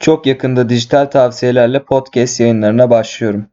Çok yakında dijital tavsiyelerle podcast yayınlarına başlıyorum.